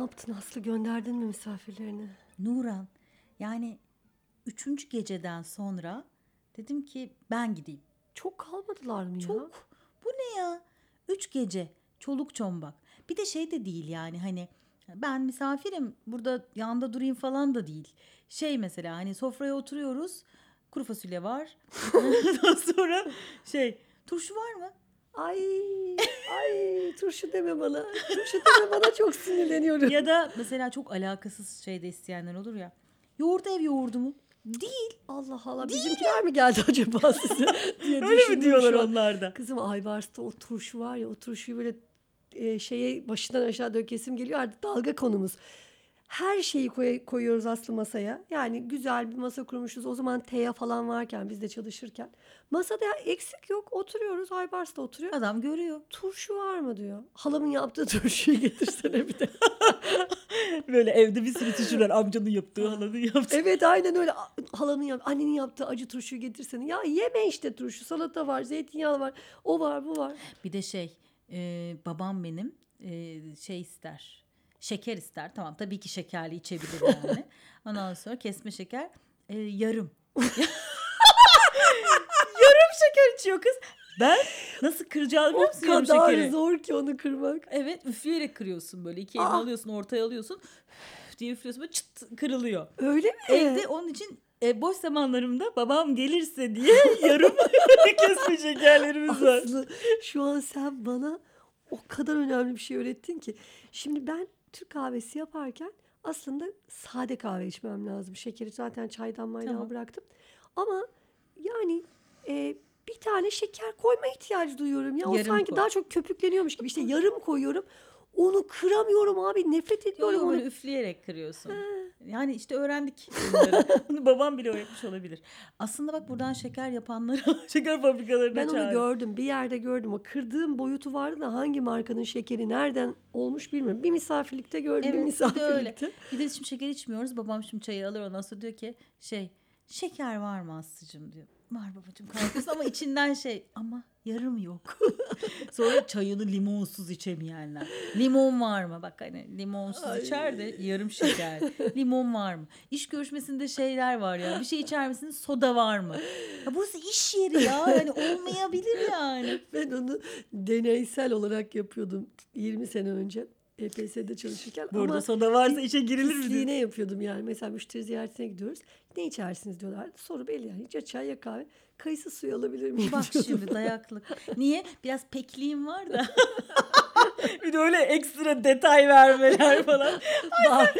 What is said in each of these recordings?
yaptın Aslı gönderdin mi misafirlerini? Nuran yani üçüncü geceden sonra dedim ki ben gideyim. Çok kalmadılar mı ya? Çok. Bu ne ya? Üç gece. Çoluk çombak. Bir de şey de değil yani hani ben misafirim burada yanında durayım falan da değil. Şey mesela hani sofraya oturuyoruz. Kuru fasulye var. Ondan sonra şey turşu var mı? Ay ay turşu deme bana. Turşu deme bana çok sinirleniyorum. ya da mesela çok alakasız şeyde isteyenler olur ya. Yoğurt ev yoğurdu mu? Değil. Allah Allah bizimkiler mi geldi acaba size diye Öyle mi diyorlar onlar da? Kızım Ayvars'ta o turşu var ya o turşuyu böyle e, şeye başından aşağı dökesim geliyor artık dalga konumuz. Her şeyi koy- koyuyoruz Aslı masaya. Yani güzel bir masa kurmuşuz. O zaman Teya falan varken biz de çalışırken. Masada eksik yok. Oturuyoruz. Aybars da oturuyor. Adam görüyor. Turşu var mı diyor. Halamın yaptığı turşuyu getirsene bir de. Böyle evde bir sürü turşular amcanın yaptığı, halanın yaptığı. evet aynen öyle. A- Halamın yap, annenin yaptığı acı turşuyu getirsene. Ya yeme işte turşu. Salata var, zeytinyağı var. O var, bu var. Bir de şey e, babam benim e, şey ister. Şeker ister. Tamam tabii ki şekerli içebilir yani. Ondan sonra kesme şeker e, yarım. yarım şeker içiyor kız. Ben nasıl kıracağını biliyor O musun yarım kadar zor ki onu kırmak. Evet üfleyerek kırıyorsun böyle. iki elini Aa. alıyorsun ortaya alıyorsun. Diye üflüyorsun böyle çıt kırılıyor. Öyle mi? Evde onun için e, boş zamanlarımda babam gelirse diye yarım kesme şekerlerimiz var. Aslı şu an sen bana o kadar önemli bir şey öğrettin ki. Şimdi ben Türk kahvesi yaparken aslında sade kahve içmem lazım. Şekeri zaten çaydan maydan Tamam. bıraktım. Ama yani e, bir tane şeker koyma ihtiyacı duyuyorum. Ya o Yarım sanki koy. daha çok köpükleniyormuş gibi. İşte yarım koyuyorum. Onu kıramıyorum abi. Nefret ediyorum yok onu. böyle üfleyerek kırıyorsun. Yani işte öğrendik bunları. Bunu babam bile öğretmiş olabilir. Aslında bak buradan şeker yapanları, şeker fabrikalarına Ben onu çağır. gördüm. Bir yerde gördüm. O kırdığım boyutu vardı da hangi markanın şekeri nereden olmuş bilmiyorum. Bir misafirlikte gördüm. bir Evet bir de öyle. misafirlikte. Bir de şimdi şeker içmiyoruz. Babam şimdi çayı alır ondan sonra diyor ki şey şeker var mı Aslı'cığım diyor. Var babacığım kalkıyorsun ama içinden şey ama yarım yok. sonra çayını limonsuz içemeyenler. Limon var mı? Bak hani limonsuz Ay. içer de yarım şeker. Limon var mı? İş görüşmesinde şeyler var ya. Bir şey içer misiniz? Soda var mı? Ya burası iş yeri ya. Yani olmayabilir yani. Ben onu deneysel olarak yapıyordum 20 sene önce. EPS'de çalışırken Burada ama soda varsa işe girilir mi? pisliğine yapıyordum yani. Mesela müşteri ziyaretine gidiyoruz. Ne içersiniz diyorlar. Soru belli yani. Ya çay ya kahve. Kayısı suyu alabilir miyim? Bak şimdi dayaklık. Niye? Biraz pekliğim var da. bir de öyle ekstra detay vermeler falan. Var.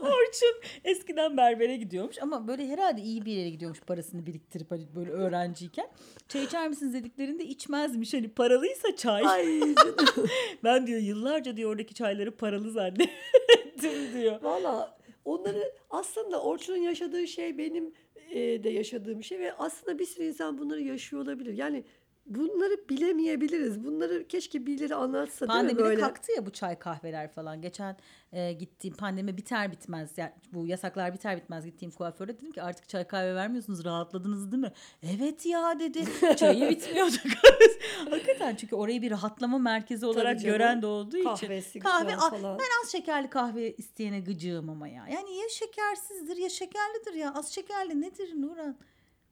Orçun eskiden berbere gidiyormuş ama böyle herhalde iyi bir yere gidiyormuş parasını biriktirip hani böyle öğrenciyken. Çay içer misiniz dediklerinde içmezmiş. Hani paralıysa çay. Ay canım. Ben diyor yıllarca diyor oradaki çayları paralı zannettim diyor. Valla onları aslında Orçun'un yaşadığı şey benim e, de yaşadığım şey ve aslında bir sürü insan bunları yaşıyor olabilir. Yani bunları bilemeyebiliriz. Bunları keşke birileri anlatsa değil mi Pandemide böyle? kalktı ya bu çay kahveler falan. Geçen e, gittiğim pandemi biter bitmez yani bu yasaklar biter bitmez gittiğim kuaföre dedim ki artık çay kahve vermiyorsunuz rahatladınız değil mi? Evet ya dedi. Çayı bitmiyordu. Hakikaten çünkü orayı bir rahatlama merkezi olarak canım. gören de olduğu için. Kahvesi Kahve güzel a- falan. ben az şekerli kahve isteyene gıcığım ama ya. Yani ya şekersizdir ya şekerlidir ya. Az şekerli nedir Nuran?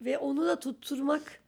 Ve onu da tutturmak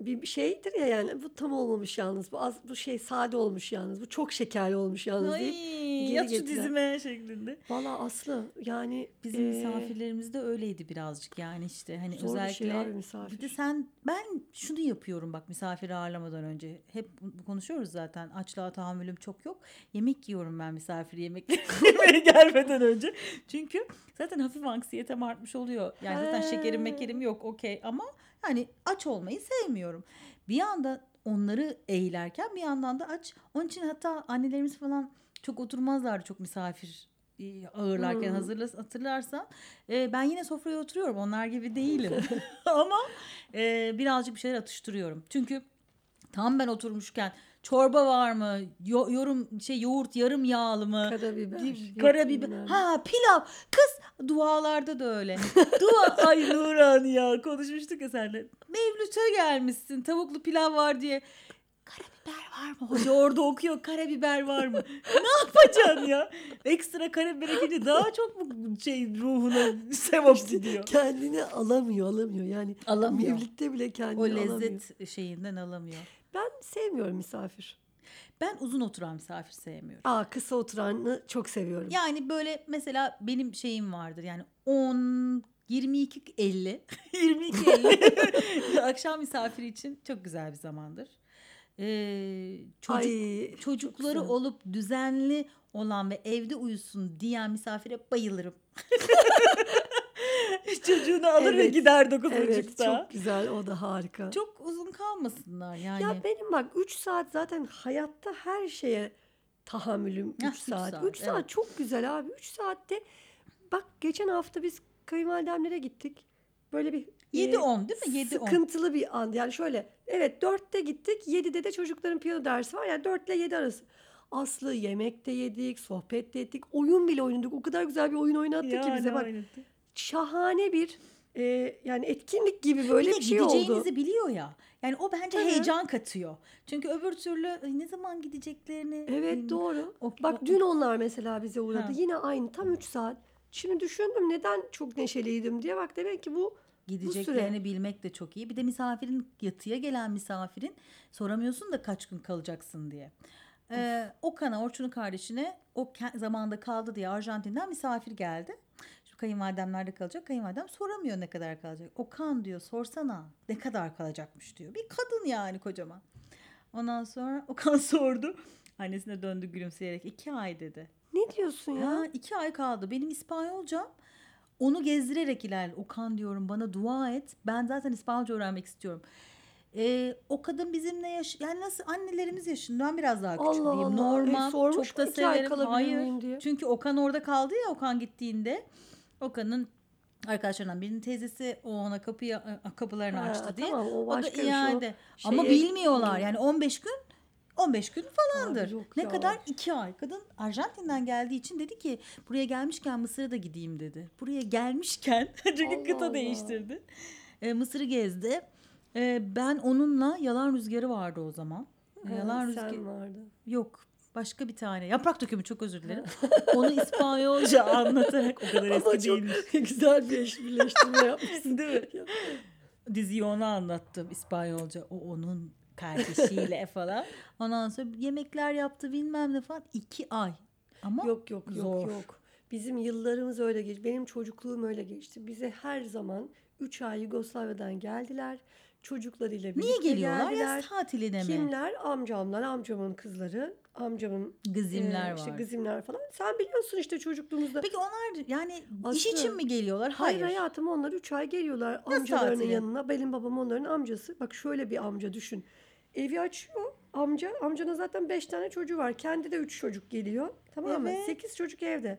bir bir şeydir ya yani bu tam olmamış yalnız bu az bu şey sade olmuş yalnız bu çok şekerli olmuş yalnız Ay, deyip yat şu getiren. dizime şeklinde. Valla Aslı yani Bizim e, misafirlerimiz de öyleydi birazcık yani işte hani Zor bir özellikle şey abi misafir. bir de sen ben şunu yapıyorum bak misafiri ağırlamadan önce hep konuşuyoruz zaten açlığa tahammülüm çok yok yemek yiyorum ben misafir yemekleri yemeye gelmeden önce çünkü zaten hafif anksiyetem artmış oluyor yani zaten şekerim mekerim yok okey ama hani aç olmayı sevmiyorum. Bir yanda onları eğilerken bir yandan da aç. Onun için hatta annelerimiz falan çok oturmazlardı çok misafir e, ağırlarken Hmm. hazırlas hatırlarsan. E, ben yine sofraya oturuyorum onlar gibi değilim. Ama e, birazcık bir şeyler atıştırıyorum. Çünkü tam ben oturmuşken çorba var mı Yo- yorum şey yoğurt yarım yağlı mı karabiber. Karabiber. Ha pilav. Kız dualarda da öyle. Dua. Ay Nuran ya konuşmuştuk ya seninle. Mevlüt'e gelmişsin. Tavuklu pilav var diye. karabiber var mı? Hoca orada okuyor karabiber var mı? ne yapacaksın ya? Ekstra karabiber ekince daha çok mu şey ruhuna sevap gidiyor? Kendini alamıyor, alamıyor. Yani Alamıyor. Mevlütte bile kendini O alamıyor. lezzet şeyinden alamıyor. Ben sevmiyorum misafir. Ben uzun oturan misafir sevmiyorum. Aa kısa oturanı çok seviyorum. Yani böyle mesela benim şeyim vardır yani 10 22 50 22 50 akşam misafiri için çok güzel bir zamandır. Ee, çocuk Ay, çok çocukları güzel. olup düzenli olan ve evde uyusun diyen misafire bayılırım. Çocuğunu alır ve Evet, gider dokuz Evet buçukta. çok güzel o da harika. Çok uzun kalmasınlar yani. Ya benim bak 3 saat zaten hayatta her şeye tahammülüm 3 Heh, üç saat. saat, 3 saat evet. çok güzel abi. 3 saatte bak geçen hafta biz kayınvalidemlere gittik. Böyle bir 7-10 değil mi? 7-10. Sıkıntılı bir an. Yani şöyle evet 4'te gittik. 7'de de çocukların piyano dersi var. Yani 4 ile 7 arası. Aslı yemekte yedik, sohbet de ettik. Oyun bile oynadık. O kadar güzel bir oyun oynattı ki Ya, bize. ne Bak oynadı? Şahane bir e, yani etkinlik gibi böyle bir bir şey gideceğinizi oldu. biliyor ya. Yani o bence Hı hı. heyecan katıyor. Çünkü öbür türlü "Ay, ne zaman gideceklerini. Evet Hmm, doğru. o- Bak o- dün onlar mesela bize uğradı. Ha. Yine aynı tam 3 saat. Şimdi düşündüm neden çok neşeliydim diye. Bak demek ki bu Gideceklerini bilmek de çok iyi. Bir de misafirin yatıya gelen misafirin soramıyorsun da kaç gün kalacaksın diye. Ee, Okan'a, Orçun'un kardeşine o zamanda kaldı diye Arjantin'den misafir geldi. Kayınvalidemlerde kalacak. Kayınvalidem soramıyor ne kadar kalacak. Okan diyor sorsana ne kadar kalacakmış diyor. Bir kadın yani kocaman. Ondan sonra Okan sordu. Annesine döndü gülümseyerek iki ay dedi. ne diyorsun ya? Ha, iki ay kaldı. Benim İspanyolcam onu gezdirerek ilerle. Okan diyorum bana dua et. Ben zaten İspanyolca öğrenmek istiyorum. Ee, o kadın bizimle yaş yani nasıl annelerimiz yaşında ben biraz daha küçük Allah diyeyim. Allah. E, Normal sormuş çok da severim. Hayır. diye? Çünkü Okan orada kaldı ya Okan gittiğinde. Okan'ın arkadaşlarından birinin teyzesi o ona kapıyı kapılarını Ha, açtı diye. tamam, o o da bir şey, iade. Ama şeye- bilmiyorlar yani 15 gün 15 gün falandır. Abi ne ya. kadar? 2 ay. Kadın Arjantin'den geldiği için dedi ki buraya gelmişken Mısır'a da gideyim dedi. Buraya gelmişken çünkü Allah kıta Allah. değiştirdi. E, Mısır'ı gezdi. E, ben onunla yalan rüzgarı vardı o zaman. E, Ha, yalan rüzgarı vardı. yok. Başka bir tane. Yaprak dökümü çok özür dilerim. Onu İspanyolca anlatarak o kadar eski değilmiş. güzel bir eş- birleştirme yapmışsın. Değil mi? Diziyi ona anlattım İspanyolca. O onun kardeşiyle falan. Ondan sonra yemekler yaptı bilmem ne falan. iki ay. Ama Yok yok yok zor. yok. Bizim yıllarımız öyle geçti. Benim çocukluğum öyle geçti. Bize her zaman 3 ay Yugoslavya'dan geldiler. Çocuklarıyla birlikte niye geliyorlar? geldiler. Yaz tatiline mi? Kimler? Amcamlar, amcamın kızları, amcamın Gızimler e, işte var. gızimler falan. Sen biliyorsun işte çocukluğumuzda. Peki onlar yani iş Aslı- için mi geliyorlar? Hayır Hayır. hayatım onlar 3 ay geliyorlar Nasıl amcalarının tatile? yanına. Benim babam onların amcası. Bak şöyle bir amca düşün. Evi açıyor amca. Amcanın zaten 5 tane çocuğu var. Kendi de 3 çocuk geliyor. Tamam mı? Evet. 8 çocuk evde.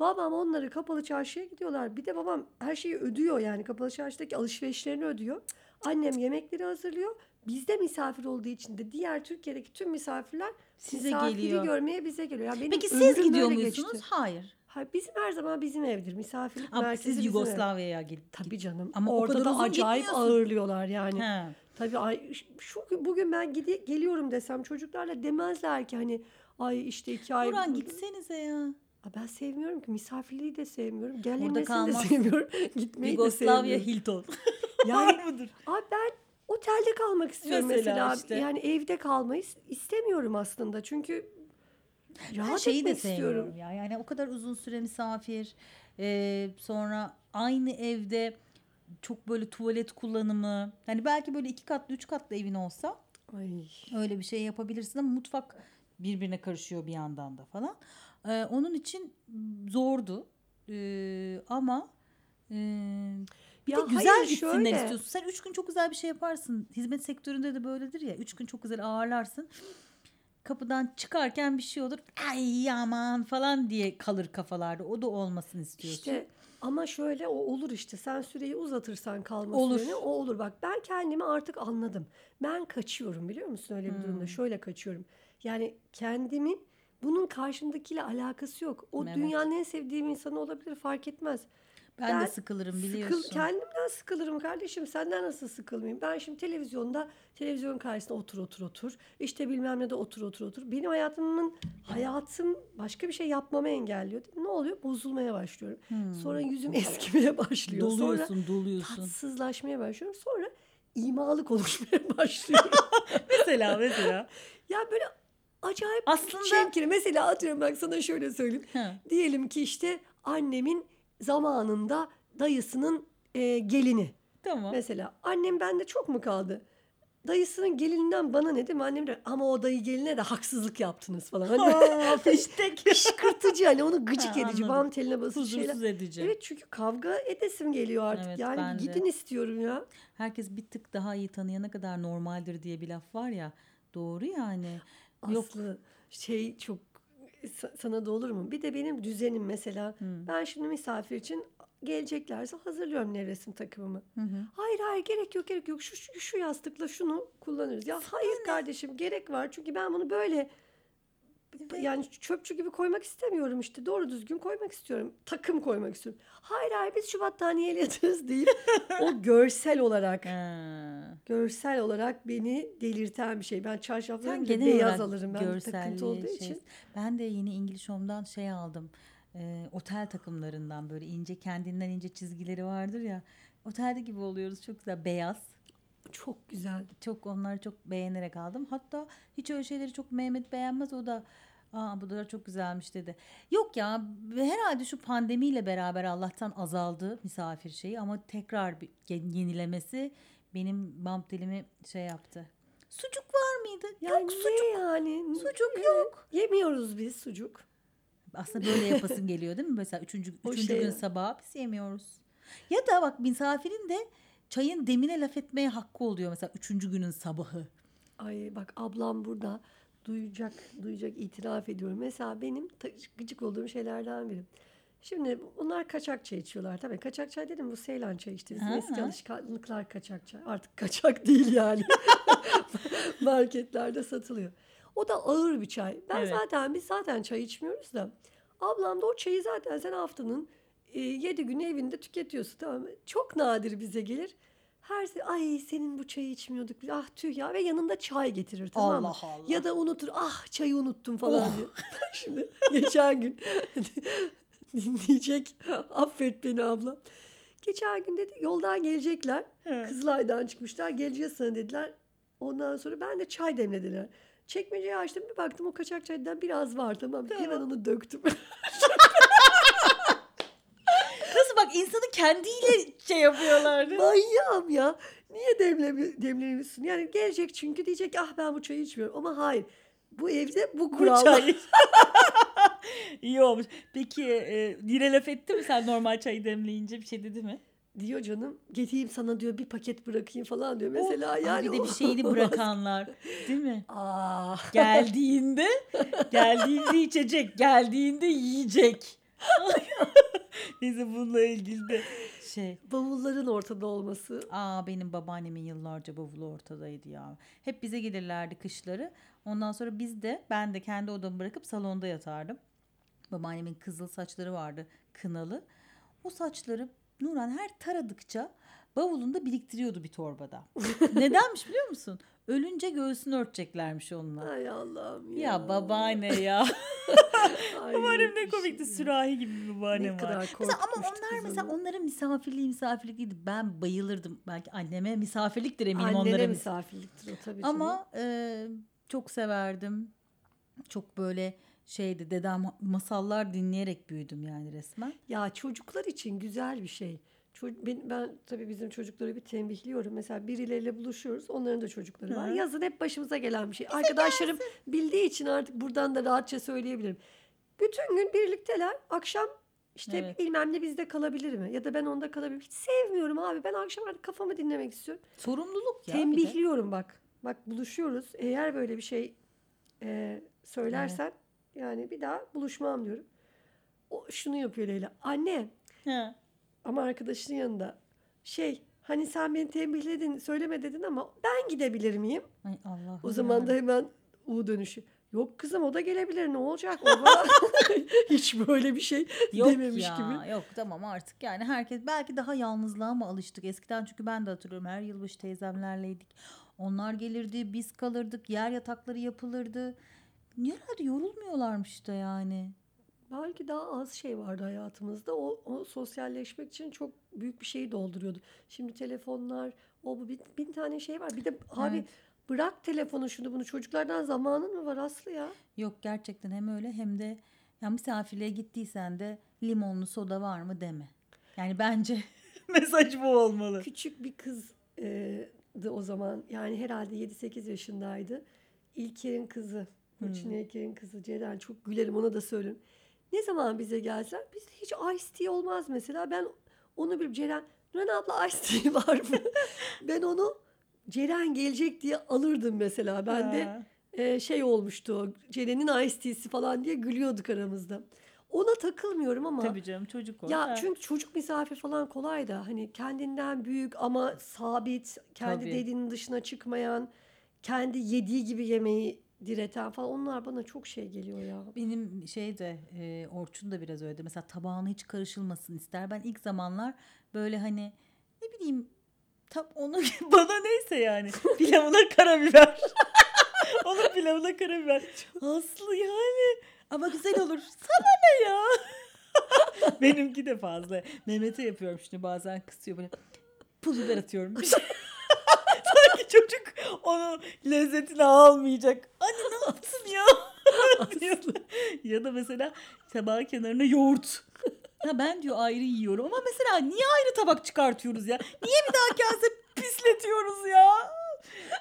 Babam onları kapalı çarşıya gidiyorlar. Bir de babam her şeyi ödüyor yani. Kapalı çarşıdaki alışverişlerini ödüyor. Annem yemekleri hazırlıyor. Bizde misafir olduğu için de diğer Türkiye'deki tüm misafirler Size misafiri geliyor. görmeye bize geliyor. Yani benim Peki siz ömrüm gidiyor böyle musunuz? geçti. Hayır. Hayır, bizim her zaman bizim evdir. Misafirlik Ama merkezi siz bizim ev. Yugoslavya'ya gidip Tabii canım. Ama Ama o orada kadar da uzun acayip gitmiyorsun. ağırlıyorlar yani. He. Tabii ay şu bugün ben gidi, geliyorum desem çocuklarla demezler ki hani ay işte iki ay. Burhan gitsenize ya. Ben sevmiyorum ki misafirliği de sevmiyorum. Gelmesini de sevmiyorum. Gitmeyi de Yugoslavya sevmiyorum. Hilton. Yani Var mıdır? abi ben otelde kalmak istiyorum Mesela mesela. işte. Yani evde kalmayı is- istemiyorum aslında. Çünkü Ben rahat şeyi de istiyorum. ya. Yani o kadar uzun süre misafir. e, sonra aynı evde çok böyle tuvalet kullanımı. Hani belki böyle iki katlı üç katlı evin olsa Ay. öyle bir şey yapabilirsin ama mutfak birbirine karışıyor bir yandan da falan. E, onun için zordu. E, ama e, bir Ya de güzel hayır, gitsinler şöyle. istiyorsun. Sen üç gün çok güzel bir şey yaparsın. Hizmet sektöründe de böyledir ya. Üç gün çok güzel ağırlarsın. Kapıdan çıkarken bir şey olur. Ay aman falan diye kalır kafalarda. O da olmasını istiyorsun. İşte ama şöyle o olur işte. Sen süreyi uzatırsan kalma Olur. süreni o olur. Bak ben kendimi artık anladım. Ben kaçıyorum biliyor musun öyle bir Hmm. durumda? Şöyle kaçıyorum. Yani kendimin bunun karşımdakiyle alakası yok. O Evet. dünyanın en sevdiğim insanı olabilir fark etmez. Ben, de sıkılırım Sıkıl- biliyorsun. kendimden sıkılırım kardeşim. Senden nasıl sıkılmayayım? Ben şimdi televizyonda televizyon karşısında otur otur otur. İşte bilmem ne de otur otur otur. Benim hayatımın hayatım başka bir şey yapmamı engelliyor. Ne oluyor? Bozulmaya başlıyorum. Sonra yüzüm eskimeye başlıyor. Sonra Doluyorsun, doluyorsun. tatsızlaşmaya başlıyorum. Sonra imalı konuşmaya başlıyorum. mesela mesela. ya böyle acayip Aslında- şemkire. Mesela atıyorum bak sana şöyle söyleyeyim. Ha. Diyelim ki işte annemin zamanında dayısının e, gelini. Tamam. Mesela annem bende çok mu kaldı? Dayısının gelininden bana ne değil mi? Annem de ama o dayı geline de haksızlık yaptınız falan. Hani fiştek. kışkırtıcı hani onu gıcık Ha, edici, bam teline basıcı Huzursuz şeyler. edici. Evet çünkü kavga edesim geliyor artık. Evet, yani ben de. gidin istiyorum ya. Herkes bir tık daha iyi tanıyana kadar normaldir diye bir laf var ya. Doğru yani. Yok. Aslı şey çok sa- sana da olur mu? Bir de benim düzenim mesela. Ben şimdi misafir için geleceklerse hazırlıyorum nevresim takımımı. Hı hı. Hayır hayır gerek yok gerek yok. Şu, şu, şu yastıkla şunu kullanırız. Ya hayır kardeşim gerek var. Çünkü ben bunu böyle yani çöpçü gibi koymak istemiyorum işte. Doğru düzgün koymak istiyorum. Takım koymak istiyorum. Hayır hayır biz şu battaniyeyle yatarız deyip o görsel olarak görsel olarak beni delirten bir şey. Ben çarşafları Sen bile beyaz alırım ben takıntı olduğu şey- için. Ben de yeni İngiliz Home'dan şey aldım. Ee, otel takımlarından böyle ince kendinden ince çizgileri vardır ya. Otelde gibi oluyoruz. Çok güzel. Beyaz. Çok güzel. Çok onları çok beğenerek aldım. Hatta hiç öyle şeyleri çok Mehmet beğenmez. O da Aa bu da çok güzelmiş dedi. Yok ya herhalde şu pandemiyle beraber Allah'tan azaldı misafir şeyi ama tekrar bir yenilemesi benim bam telimi şey yaptı. Sucuk var mıydı? Yani yok sucuk. yani? Sucuk Evet. yok. Yemiyoruz biz sucuk. Aslında böyle yapasın geliyor değil mi? Mesela üçüncü, O üçüncü şey- gün sabah biz yemiyoruz. Ya da bak misafirin de çayın demine laf etmeye hakkı oluyor mesela üçüncü günün sabahı. Ay bak ablam burada duyacak, duyacak itiraf ediyorum. Mesela benim gıcık olduğum şeylerden biri. Şimdi bunlar kaçak çay içiyorlar. Tabii kaçak çay dedim bu Seylan çay işte. Bizim Ha, eski ha. alışkanlıklar kaçak çay. Artık kaçak değil yani. Marketlerde satılıyor. O da ağır bir çay. Ben Evet. zaten biz zaten çay içmiyoruz da. Ablam da o çayı zaten sen haftanın e, yedi günü evinde tüketiyorsun tamam mı? Çok nadir bize gelir. Her se- ay senin bu çayı içmiyorduk. Ah tüh ya ve yanında çay getirir tamam mı? Allah Allah. Ya da unutur. Ah çayı unuttum falan Oh. diye. Şimdi geçen gün dinleyecek. Affet beni abla. Geçen gün dedi yoldan gelecekler. He. Kızılay'dan çıkmışlar. Geleceğiz sana dediler. Ondan sonra ben de çay demlediler. Çekmeceyi açtım bir baktım o kaçak çaydan biraz var tamam. mı? Hemen onu döktüm. Bak insanı kendiyle şey yapıyorlardı. Manyağım ya. Niye demle, demlemiyorsun? Yani gelecek çünkü diyecek ah ben bu çayı içmiyorum. Ama hayır. Bu evde bu kurallar. çay. İyi olmuş. Peki e, Nire laf etti mi sen normal çayı demleyince bir şey dedi mi? diyor canım getireyim sana diyor bir paket bırakayım falan diyor. Mesela Ay, yani bir de bir şeyini bırakanlar değil mi? Ah. Geldiğinde geldiğinde içecek, geldiğinde yiyecek. Neyse bununla ilgili de şey. Bavulların ortada olması. Aa benim babaannemin yıllarca bavulu ortadaydı ya. Hep bize gelirlerdi kışları. Ondan sonra biz de ben de kendi odamı bırakıp salonda yatardım. Babaannemin kızıl saçları vardı kınalı. O saçları Nuran her taradıkça bavulunda biriktiriyordu bir torbada. Nedenmiş biliyor musun? Ölünce göğsünü örteceklermiş onunla. Ay Allah'ım ya. Ya babaanne ya. Babaannem ne komikti. şey. Sürahi gibi bir babaannem Ne kadar var. Mesela ama onlar mesela kızını. onların misafirliği misafirlik değildi. Ben bayılırdım. Belki anneme misafirliktir eminim Annene onlara. mis- misafirliktir o tabii. Ama e, çok severdim. Çok böyle şeydi dedem masallar dinleyerek büyüdüm yani resmen. Ya çocuklar için güzel bir şey. Ben, tabii bizim çocukları bir tembihliyorum. Mesela birileriyle buluşuyoruz. Onların da çocukları var. Hı. Yazın hep başımıza gelen bir şey. Arkadaşlarım bildiği için artık buradan da rahatça söyleyebilirim. Bütün gün birlikteler. Akşam işte Evet. bilmem ne bizde kalabilir mi? Ya da ben onda kalabilirim. Hiç sevmiyorum abi. Ben akşam artık kafamı dinlemek istiyorum. Sorumluluk ya. Tembihliyorum bak. Bak buluşuyoruz. Eğer böyle bir şey e, söylersen yani bir daha buluşmam diyorum. O şunu yapıyor Leyla. Anne Ha. Ama arkadaşının yanında şey hani sen beni tembihledin söyleme dedin ama ben gidebilir miyim? Ay Allah. O zaman da hemen U dönüşü. Yok kızım o da gelebilir ne olacak? O hiç böyle bir şey Yok dememiş ya, gibi. Yok tamam artık yani herkes belki daha yalnızlığa mı alıştık eskiden çünkü ben de hatırlıyorum her yılbaşı teyzemlerleydik. Onlar gelirdi biz kalırdık yer yatakları yapılırdı. Herhalde yorulmuyorlarmış da yani. Belki daha az şey vardı hayatımızda. O, o sosyalleşmek için çok büyük bir şeyi dolduruyordu. Şimdi telefonlar, o bu bin, bin tane şey var. Bir de abi Evet. bırak telefonu şunu bunu çocuklardan zamanın mı var Aslı ya? Yok gerçekten hem öyle hem de ya misafirliğe gittiysen de limonlu soda var mı deme. Yani bence mesaj bu olmalı. Küçük bir kızdı o zaman. Yani herhalde 7-8 yaşındaydı. İlker'in kızı. Burçin İlker'in kızı Ceren. Çok gülerim ona da söylerim. Ne zaman bize gelsen biz hiç ice tea olmaz mesela. Ben onu bir Ceren. Nurhan abla ice tea var mı? ben onu Ceren gelecek diye alırdım mesela. Ben de Ha. e, şey olmuştu. Ceren'in ice tea'si falan diye gülüyorduk aramızda. Ona takılmıyorum ama. Tabii canım çocuk o. Ya Ha. çünkü çocuk misafir falan kolay da hani kendinden büyük ama sabit, kendi Tabii. dediğinin dışına çıkmayan, kendi yediği gibi yemeği direten falan onlar bana çok şey geliyor ya. Benim şey de e, Orçun da biraz öyle. Mesela tabağına hiç karışılmasın ister. Ben ilk zamanlar böyle hani ne bileyim tam onu bana neyse yani pilavına karabiber. Onun pilavına karabiber. Aslı yani ama güzel olur. Sana ne ya? Benimki de fazla. Mehmet'e yapıyorum şimdi bazen kısıyor böyle. Pul biber atıyorum. Bir şey- çocuk onu lezzetini almayacak. Anne ne yaptın ya? diyor. ya da mesela tabağın kenarına yoğurt. Ya ben diyor ayrı yiyorum ama mesela niye ayrı tabak çıkartıyoruz ya? Niye bir daha kase pisletiyoruz ya?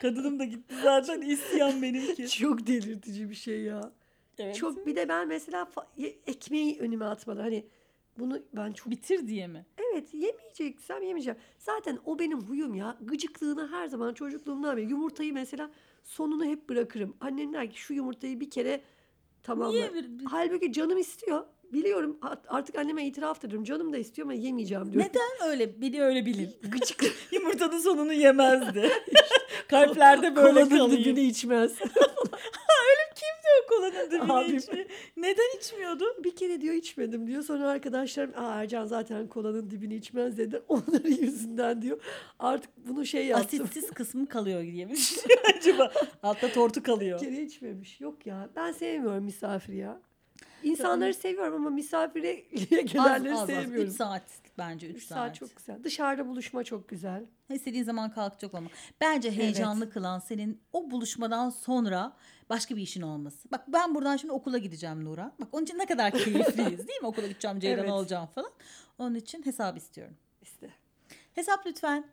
Kadınım da gitti zaten isyan benimki. Çok delirtici bir şey ya. Evet. Çok bir de ben mesela fa- ekmeği önüme atmalı. Hani bunu ben çok bitir diye mi? evet yemeyeceksem yemeyeceğim. Zaten o benim huyum ya. Gıcıklığını her zaman çocukluğumdan beri yumurtayı mesela sonunu hep bırakırım. Annem der ki şu yumurtayı bir kere tamamla. Niye bir, Halbuki canım istiyor. Biliyorum art- artık anneme itiraf ediyorum. Canım da istiyor ama yemeyeceğim diyor. neden öyle beni öyle bilin? Gıcık. Yumurtanın sonunu yemezdi. Kalplerde böyle Kolanın kalıyor. dibini içmez. Kolanın dibini Abim. içmiyor? Neden içmiyordu? bir kere diyor içmedim diyor. Sonra arkadaşlarım Aa, Ercan zaten kolanın dibini içmez dedi. Onların yüzünden diyor. Artık bunu şey yaptım. Asitsiz kısmı kalıyor diye mi düşünüyor acaba? Altta tortu Bir kalıyor. kere içmemiş. Yok ya ben sevmiyorum misafir ya. İnsanları seviyorum ama misafire gelenleri az, az, sevmiyorum. 3 saat bence 3 saat. saat çok güzel. Dışarıda buluşma çok güzel. İstediğin zaman kalkacak ama. Bence heyecanlı evet. kılan senin o buluşmadan sonra başka bir işin olması. Bak ben buradan şimdi okula gideceğim Nura. Bak onun için ne kadar keyifliyiz değil mi? Okula gideceğim, Ceyran evet. olacağım falan. Onun için hesap istiyorum. İste. Hesap lütfen.